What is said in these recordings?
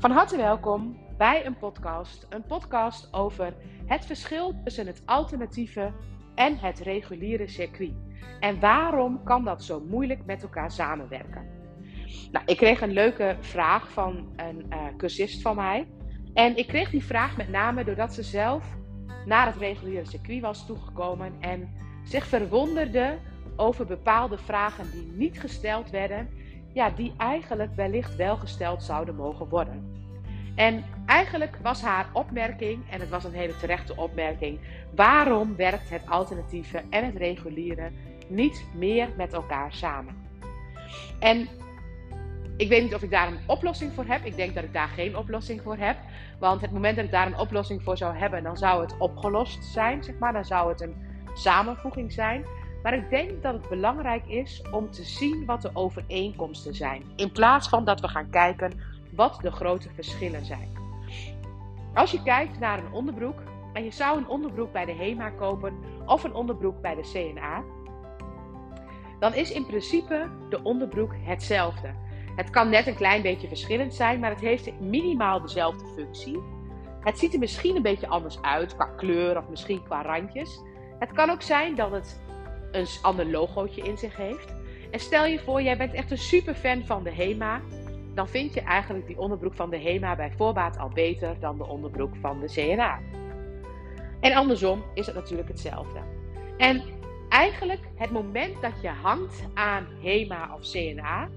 Van harte welkom bij een podcast. Een podcast over het verschil tussen het alternatieve en het reguliere circuit. En waarom kan dat zo moeilijk met elkaar samenwerken? Nou, ik kreeg een leuke vraag van een uh, cursist van mij. En ik kreeg die vraag met name doordat ze zelf naar het reguliere circuit was toegekomen en zich verwonderde over bepaalde vragen die niet gesteld werden, ja, die eigenlijk wellicht wel gesteld zouden mogen worden. En eigenlijk was haar opmerking, en het was een hele terechte opmerking, waarom werkt het alternatieve en het reguliere niet meer met elkaar samen? En ik weet niet of ik daar een oplossing voor heb. Ik denk dat ik daar geen oplossing voor heb. Want het moment dat ik daar een oplossing voor zou hebben, dan zou het opgelost zijn, zeg maar. Dan zou het een samenvoeging zijn. Maar ik denk dat het belangrijk is om te zien wat de overeenkomsten zijn. In plaats van dat we gaan kijken wat de grote verschillen zijn. Als je kijkt naar een onderbroek en je zou een onderbroek bij de HEMA kopen of een onderbroek bij de CNA, dan is in principe de onderbroek hetzelfde. Het kan net een klein beetje verschillend zijn, maar het heeft minimaal dezelfde functie. Het ziet er misschien een beetje anders uit qua kleur of misschien qua randjes. Het kan ook zijn dat het een ander logootje in zich heeft. En stel je voor, jij bent echt een super fan van de HEMA. Dan vind je eigenlijk die onderbroek van de HEMA bij voorbaat al beter dan de onderbroek van de CNA. En andersom is het natuurlijk hetzelfde. En eigenlijk het moment dat je hangt aan HEMA of CNA,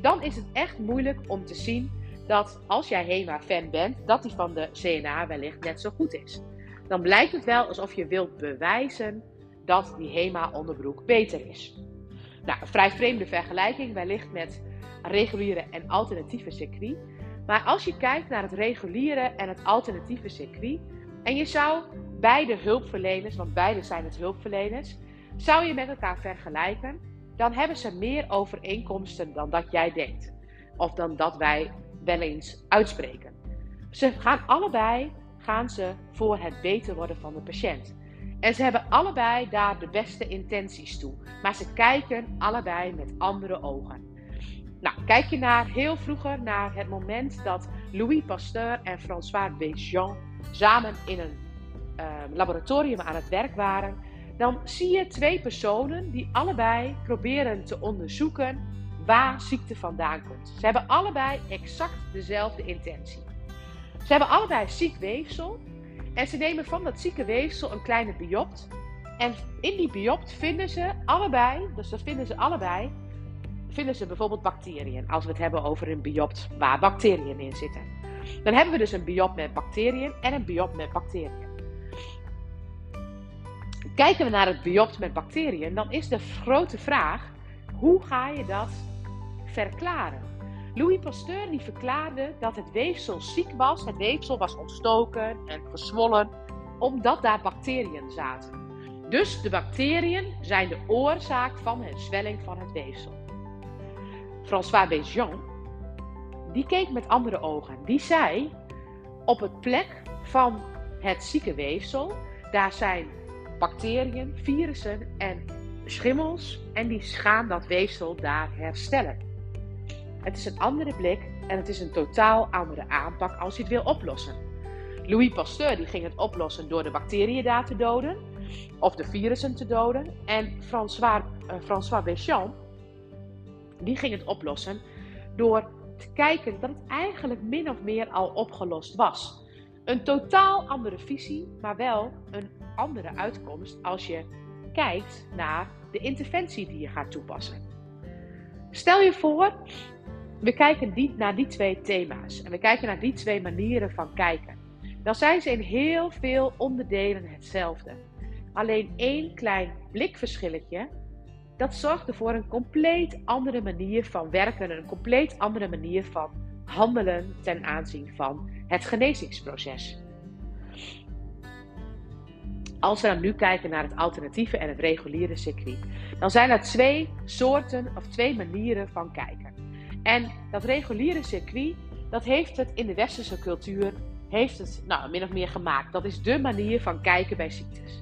dan is het echt moeilijk om te zien dat als jij HEMA-fan bent, dat die van de CNA wellicht net zo goed is. Dan blijkt het wel alsof je wilt bewijzen dat die HEMA-onderbroek beter is. Nou, een vrij vreemde vergelijking wellicht met reguliere en alternatieve circuit. Maar als je kijkt naar het reguliere en het alternatieve circuit, en je zou beide hulpverleners, want beide zijn het hulpverleners, zou je met elkaar vergelijken, dan hebben ze meer overeenkomsten dan dat jij denkt. Of dan dat wij wel eens uitspreken. Ze gaan allebei gaan ze voor het beter worden van de patiënt. En ze hebben allebei daar de beste intenties toe. Maar ze kijken allebei met andere ogen. Nou, kijk je naar heel vroeger naar het moment dat Louis Pasteur en François Béjean samen in een uh, laboratorium aan het werk waren, dan zie je twee personen die allebei proberen te onderzoeken waar ziekte vandaan komt. Ze hebben allebei exact dezelfde intentie. Ze hebben allebei ziek weefsel en ze nemen van dat zieke weefsel een kleine biopt. En in die biopt vinden ze allebei, dus dat vinden ze allebei, vinden ze bijvoorbeeld bacteriën. Als we het hebben over een biopt waar bacteriën in zitten. Dan hebben we dus een biopt met bacteriën en een biopt met bacteriën. Kijken we naar het biopt met bacteriën, dan is de grote vraag: hoe ga je dat verklaren? Louis Pasteur die verklaarde dat het weefsel ziek was. Het weefsel was ontstoken en gezwollen omdat daar bacteriën zaten. Dus de bacteriën zijn de oorzaak van de zwelling van het weefsel. François Béjean, die keek met andere ogen. Die zei, op het plek van het zieke weefsel, daar zijn bacteriën, virussen en schimmels en die gaan dat weefsel daar herstellen. Het is een andere blik en het is een totaal andere aanpak als je het wil oplossen. Louis Pasteur die ging het oplossen door de bacteriën daar te doden of de virussen te doden. En François, uh, François Béchamp die ging het oplossen door te kijken dat het eigenlijk min of meer al opgelost was. Een totaal andere visie, maar wel een andere uitkomst als je kijkt naar de interventie die je gaat toepassen. Stel je voor, we kijken die, naar die twee thema's en we kijken naar die twee manieren van kijken. Dan zijn ze in heel veel onderdelen hetzelfde. Alleen één klein blikverschilletje, dat zorgt voor een compleet andere manier van werken en een compleet andere manier van handelen ten aanzien van het genezingsproces. Als we dan nu kijken naar het alternatieve en het reguliere circuit, dan zijn er twee soorten of twee manieren van kijken. En dat reguliere circuit, dat heeft het in de westerse cultuur, heeft het nou, min of meer gemaakt. Dat is de manier van kijken bij ziektes.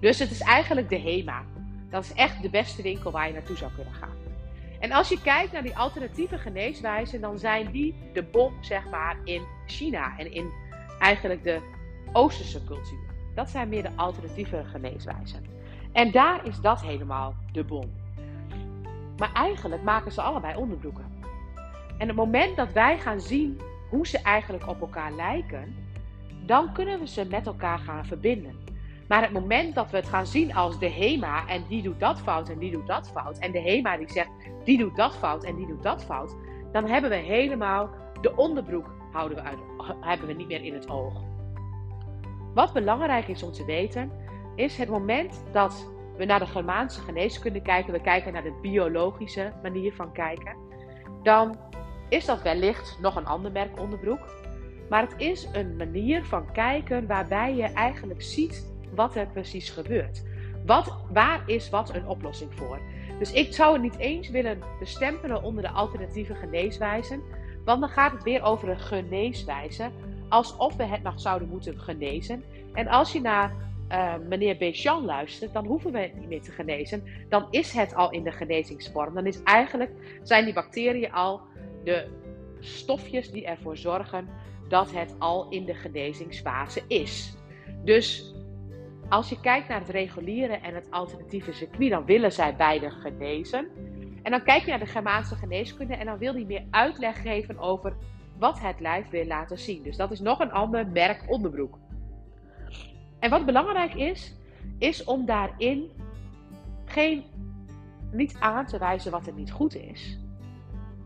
Dus het is eigenlijk de HEMA. Dat is echt de beste winkel waar je naartoe zou kunnen gaan. En als je kijkt naar die alternatieve geneeswijzen, dan zijn die de bom, zeg maar, in China en in eigenlijk de Oosterse cultuur. Dat zijn meer de alternatieve geneeswijzen. En daar is dat helemaal de bom. Maar eigenlijk maken ze allebei onderbroeken. En het moment dat wij gaan zien hoe ze eigenlijk op elkaar lijken, dan kunnen we ze met elkaar gaan verbinden. Maar het moment dat we het gaan zien als de HEMA en die doet dat fout en die doet dat fout, en de HEMA die zegt die doet dat fout en die doet dat fout, dan hebben we helemaal de onderbroek houden we uit, hebben we niet meer in het oog. Wat belangrijk is om te weten, is het moment dat we naar de Germaanse geneeskunde kijken, we kijken naar de biologische manier van kijken, dan is dat wellicht nog een ander merk onderbroek. Maar het is een manier van kijken waarbij je eigenlijk ziet wat er precies gebeurt. Wat, waar is wat een oplossing voor? Dus ik zou het niet eens willen bestempelen onder de alternatieve geneeswijzen, want dan gaat het weer over een geneeswijze, alsof we het nog zouden moeten genezen. En als je naar uh, meneer Béchamp luistert, dan hoeven we het niet meer te genezen. Dan is het al in de genezingsvorm. Dan is eigenlijk, zijn die bacteriën al de stofjes die ervoor zorgen dat het al in de genezingsfase is. Dus als je kijkt naar het reguliere en het alternatieve circuit, dan willen zij beide genezen. En dan kijk je naar de Germaanse geneeskunde en dan wil die meer uitleg geven over wat het lijf wil laten zien. Dus dat is nog een ander merk onderbroek. En wat belangrijk is, is om daarin geen, niet aan te wijzen wat er niet goed is,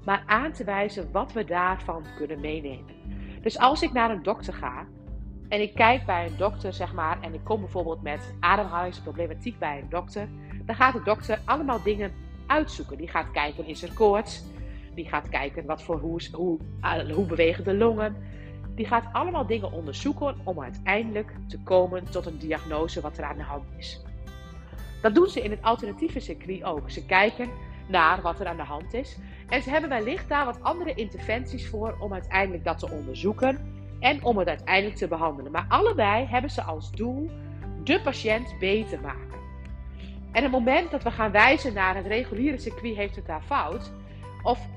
maar aan te wijzen wat we daarvan kunnen meenemen. Dus als ik naar een dokter ga en ik kijk bij een dokter, zeg maar, en ik kom bijvoorbeeld met ademhalingsproblematiek bij een dokter, dan gaat de dokter allemaal dingen uitzoeken. Die gaat kijken, is er koorts? Die gaat kijken wat voor, hoe, hoe, eh, hoe bewegen de longen? Die gaat allemaal dingen onderzoeken om uiteindelijk te komen tot een diagnose wat er aan de hand is. Dat doen ze in het alternatieve circuit ook. Ze kijken naar wat er aan de hand is. En ze hebben wellicht daar wat andere interventies voor om uiteindelijk dat te onderzoeken en om het uiteindelijk te behandelen. Maar allebei hebben ze als doel de patiënt beter maken. En het moment dat we gaan wijzen naar het reguliere circuit heeft het daar fout, of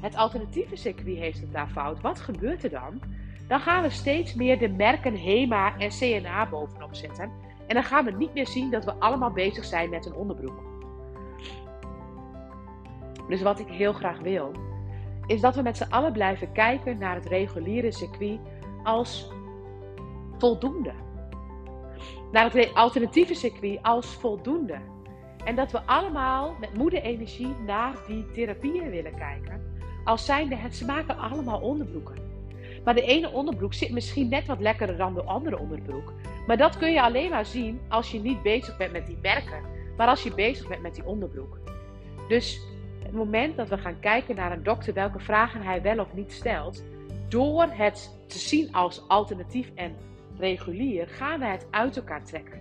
het alternatieve circuit heeft het daar fout, wat gebeurt er dan? Dan gaan we steeds meer de merken HEMA en CNA bovenop zetten. En dan gaan we niet meer zien dat we allemaal bezig zijn met een onderbroek. Dus wat ik heel graag wil, is dat we met z'n allen blijven kijken naar het reguliere circuit als voldoende. Naar het alternatieve circuit als voldoende. En dat we allemaal met moede energie naar die therapieën willen kijken. Als zijnde het, ze maken allemaal onderbroeken. Maar de ene onderbroek zit misschien net wat lekkerder dan de andere onderbroek. Maar dat kun je alleen maar zien als je niet bezig bent met die merken, maar als je bezig bent met die onderbroek. Dus het moment dat we gaan kijken naar een dokter welke vragen hij wel of niet stelt, door het te zien als alternatief en regulier, gaan we het uit elkaar trekken.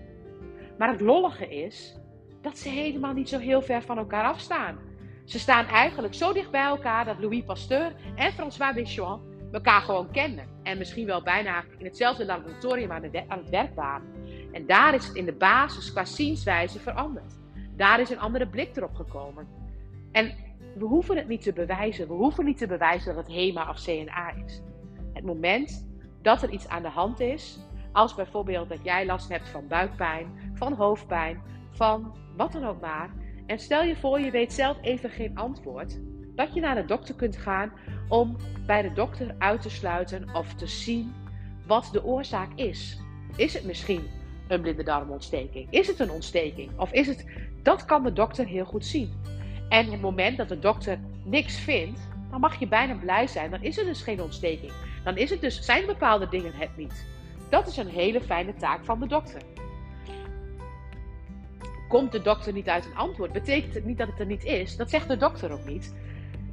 Maar het lollige is dat ze helemaal niet zo heel ver van elkaar afstaan. Ze staan eigenlijk zo dicht bij elkaar dat Louis Pasteur en François Béchamp elkaar gewoon kennen. En misschien wel bijna in hetzelfde laboratorium aan, aan het werk waren. En daar is het in de basis qua zienswijze veranderd. Daar is een andere blik erop gekomen. En we hoeven het niet te bewijzen. We hoeven niet te bewijzen dat het HEMA of CNA is. Het moment dat er iets aan de hand is, als bijvoorbeeld dat jij last hebt van buikpijn, van hoofdpijn, van wat dan ook maar. En stel je voor, je weet zelf even geen antwoord. Dat je naar de dokter kunt gaan om bij de dokter uit te sluiten of te zien wat de oorzaak is. Is het misschien een blinde darmontsteking? Is het een ontsteking? Of is het. Dat kan de dokter heel goed zien. En het moment dat de dokter niks vindt, dan mag je bijna blij zijn. Dan is er dus geen ontsteking. Dan is het dus, zijn bepaalde dingen het niet. Dat is een hele fijne taak van de dokter. Komt de dokter niet uit een antwoord, betekent het niet dat het er niet is. Dat zegt de dokter ook niet.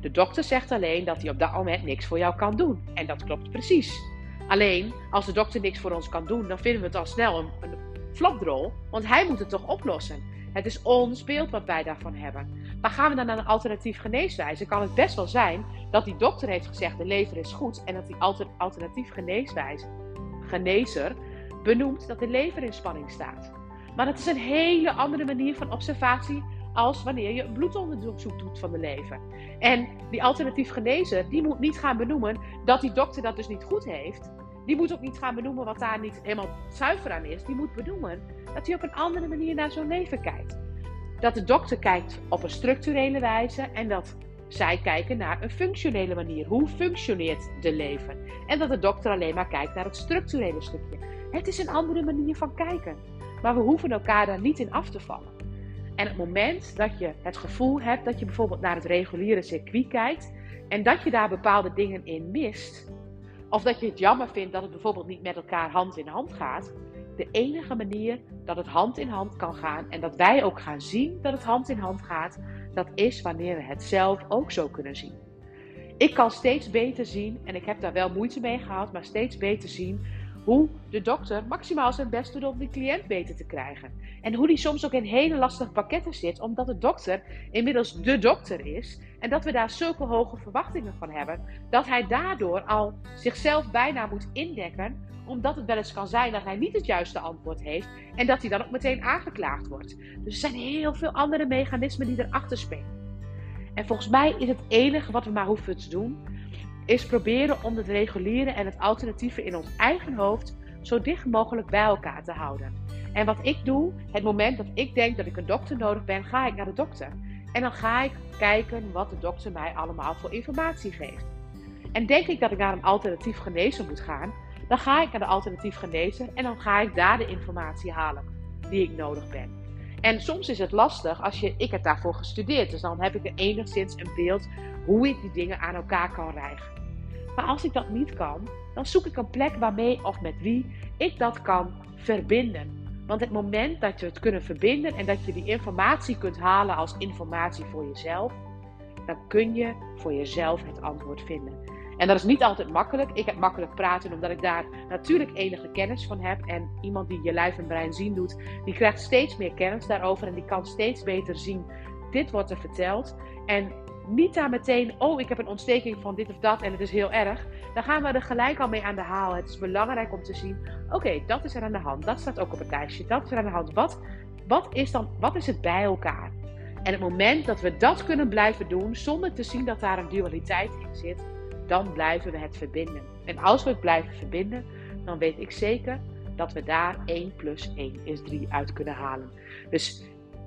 De dokter zegt alleen dat hij op dat moment niks voor jou kan doen. En dat klopt precies. Alleen, als de dokter niks voor ons kan doen, dan vinden we het al snel een, een flapdrol. Want hij moet het toch oplossen. Het is ons beeld wat wij daarvan hebben. Maar gaan we dan naar een alternatief geneeswijze, kan het best wel zijn dat die dokter heeft gezegd de lever is goed en dat die alter, alternatief geneeswijze, genezer benoemt dat de lever in spanning staat. Maar dat is een hele andere manier van observatie als wanneer je een bloedonderzoek doet van de lever. En die alternatief genezer, die moet niet gaan benoemen dat die dokter dat dus niet goed heeft. Die moet ook niet gaan benoemen wat daar niet helemaal zuiver aan is. Die moet benoemen dat hij op een andere manier naar zo'n lever kijkt. Dat de dokter kijkt op een structurele wijze en dat zij kijken naar een functionele manier. Hoe functioneert de lever? En dat de dokter alleen maar kijkt naar het structurele stukje. Het is een andere manier van kijken. Maar we hoeven elkaar daar niet in af te vallen. En het moment dat je het gevoel hebt dat je bijvoorbeeld naar het reguliere circuit kijkt en dat je daar bepaalde dingen in mist, of dat je het jammer vindt dat het bijvoorbeeld niet met elkaar hand in hand gaat, de enige manier dat het hand in hand kan gaan en dat wij ook gaan zien dat het hand in hand gaat, dat is wanneer we het zelf ook zo kunnen zien. Ik kan steeds beter zien, en ik heb daar wel moeite mee gehad, maar steeds beter zien hoe de dokter maximaal zijn best doet om die cliënt beter te krijgen. En hoe die soms ook in hele lastige pakketten zit, omdat de dokter inmiddels de dokter is. En dat we daar zulke hoge verwachtingen van hebben, dat hij daardoor al zichzelf bijna moet indekken, omdat het wel eens kan zijn dat hij niet het juiste antwoord heeft en dat hij dan ook meteen aangeklaagd wordt. Dus er zijn heel veel andere mechanismen die erachter spelen. En volgens mij is het enige wat we maar hoeven te doen, is proberen om het reguliere en het alternatieve in ons eigen hoofd zo dicht mogelijk bij elkaar te houden. En wat ik doe, het moment dat ik denk dat ik een dokter nodig ben, ga ik naar de dokter. En dan ga ik kijken wat de dokter mij allemaal voor informatie geeft. En denk ik dat ik naar een alternatief genezer moet gaan, dan ga ik naar de alternatief genezer en dan ga ik daar de informatie halen die ik nodig ben. En soms is het lastig als je, ik heb daarvoor gestudeerd, dus dan heb ik er enigszins een beeld hoe ik die dingen aan elkaar kan rijgen. Maar als ik dat niet kan, dan zoek ik een plek waarmee of met wie ik dat kan verbinden. Want het moment dat je het kunnen verbinden en dat je die informatie kunt halen als informatie voor jezelf, dan kun je voor jezelf het antwoord vinden. En dat is niet altijd makkelijk. Ik heb makkelijk praten omdat ik daar natuurlijk enige kennis van heb. En iemand die je lijf en brein zien doet, die krijgt steeds meer kennis daarover en die kan steeds beter zien. Dit wordt er verteld. En niet daar meteen, oh, ik heb een ontsteking van dit of dat en het is heel erg. Dan gaan we er gelijk al mee aan de haal. Het is belangrijk om te zien, oké, dat is er aan de hand. Dat staat ook op het lijstje. Dat is er aan de hand. Wat, wat, is dan, wat is het bij elkaar? En het moment dat we dat kunnen blijven doen, zonder te zien dat daar een dualiteit in zit, dan blijven we het verbinden. En als we het blijven verbinden, dan weet ik zeker dat we daar 1 plus 1 is 3 uit kunnen halen. Dus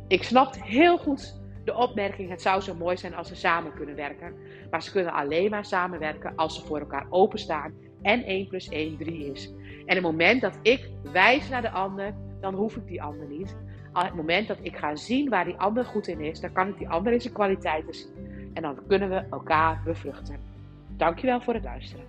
ik snap heel goed de opmerking: het zou zo mooi zijn als ze samen kunnen werken. Maar ze kunnen alleen maar samenwerken als ze voor elkaar openstaan en 1 plus 1 3 is. En het moment dat ik wijs naar de ander, dan hoef ik die ander niet. Op het moment dat ik ga zien waar die ander goed in is, dan kan ik die ander in zijn kwaliteiten zien. En dan kunnen we elkaar bevruchten. Dankjewel voor het luisteren.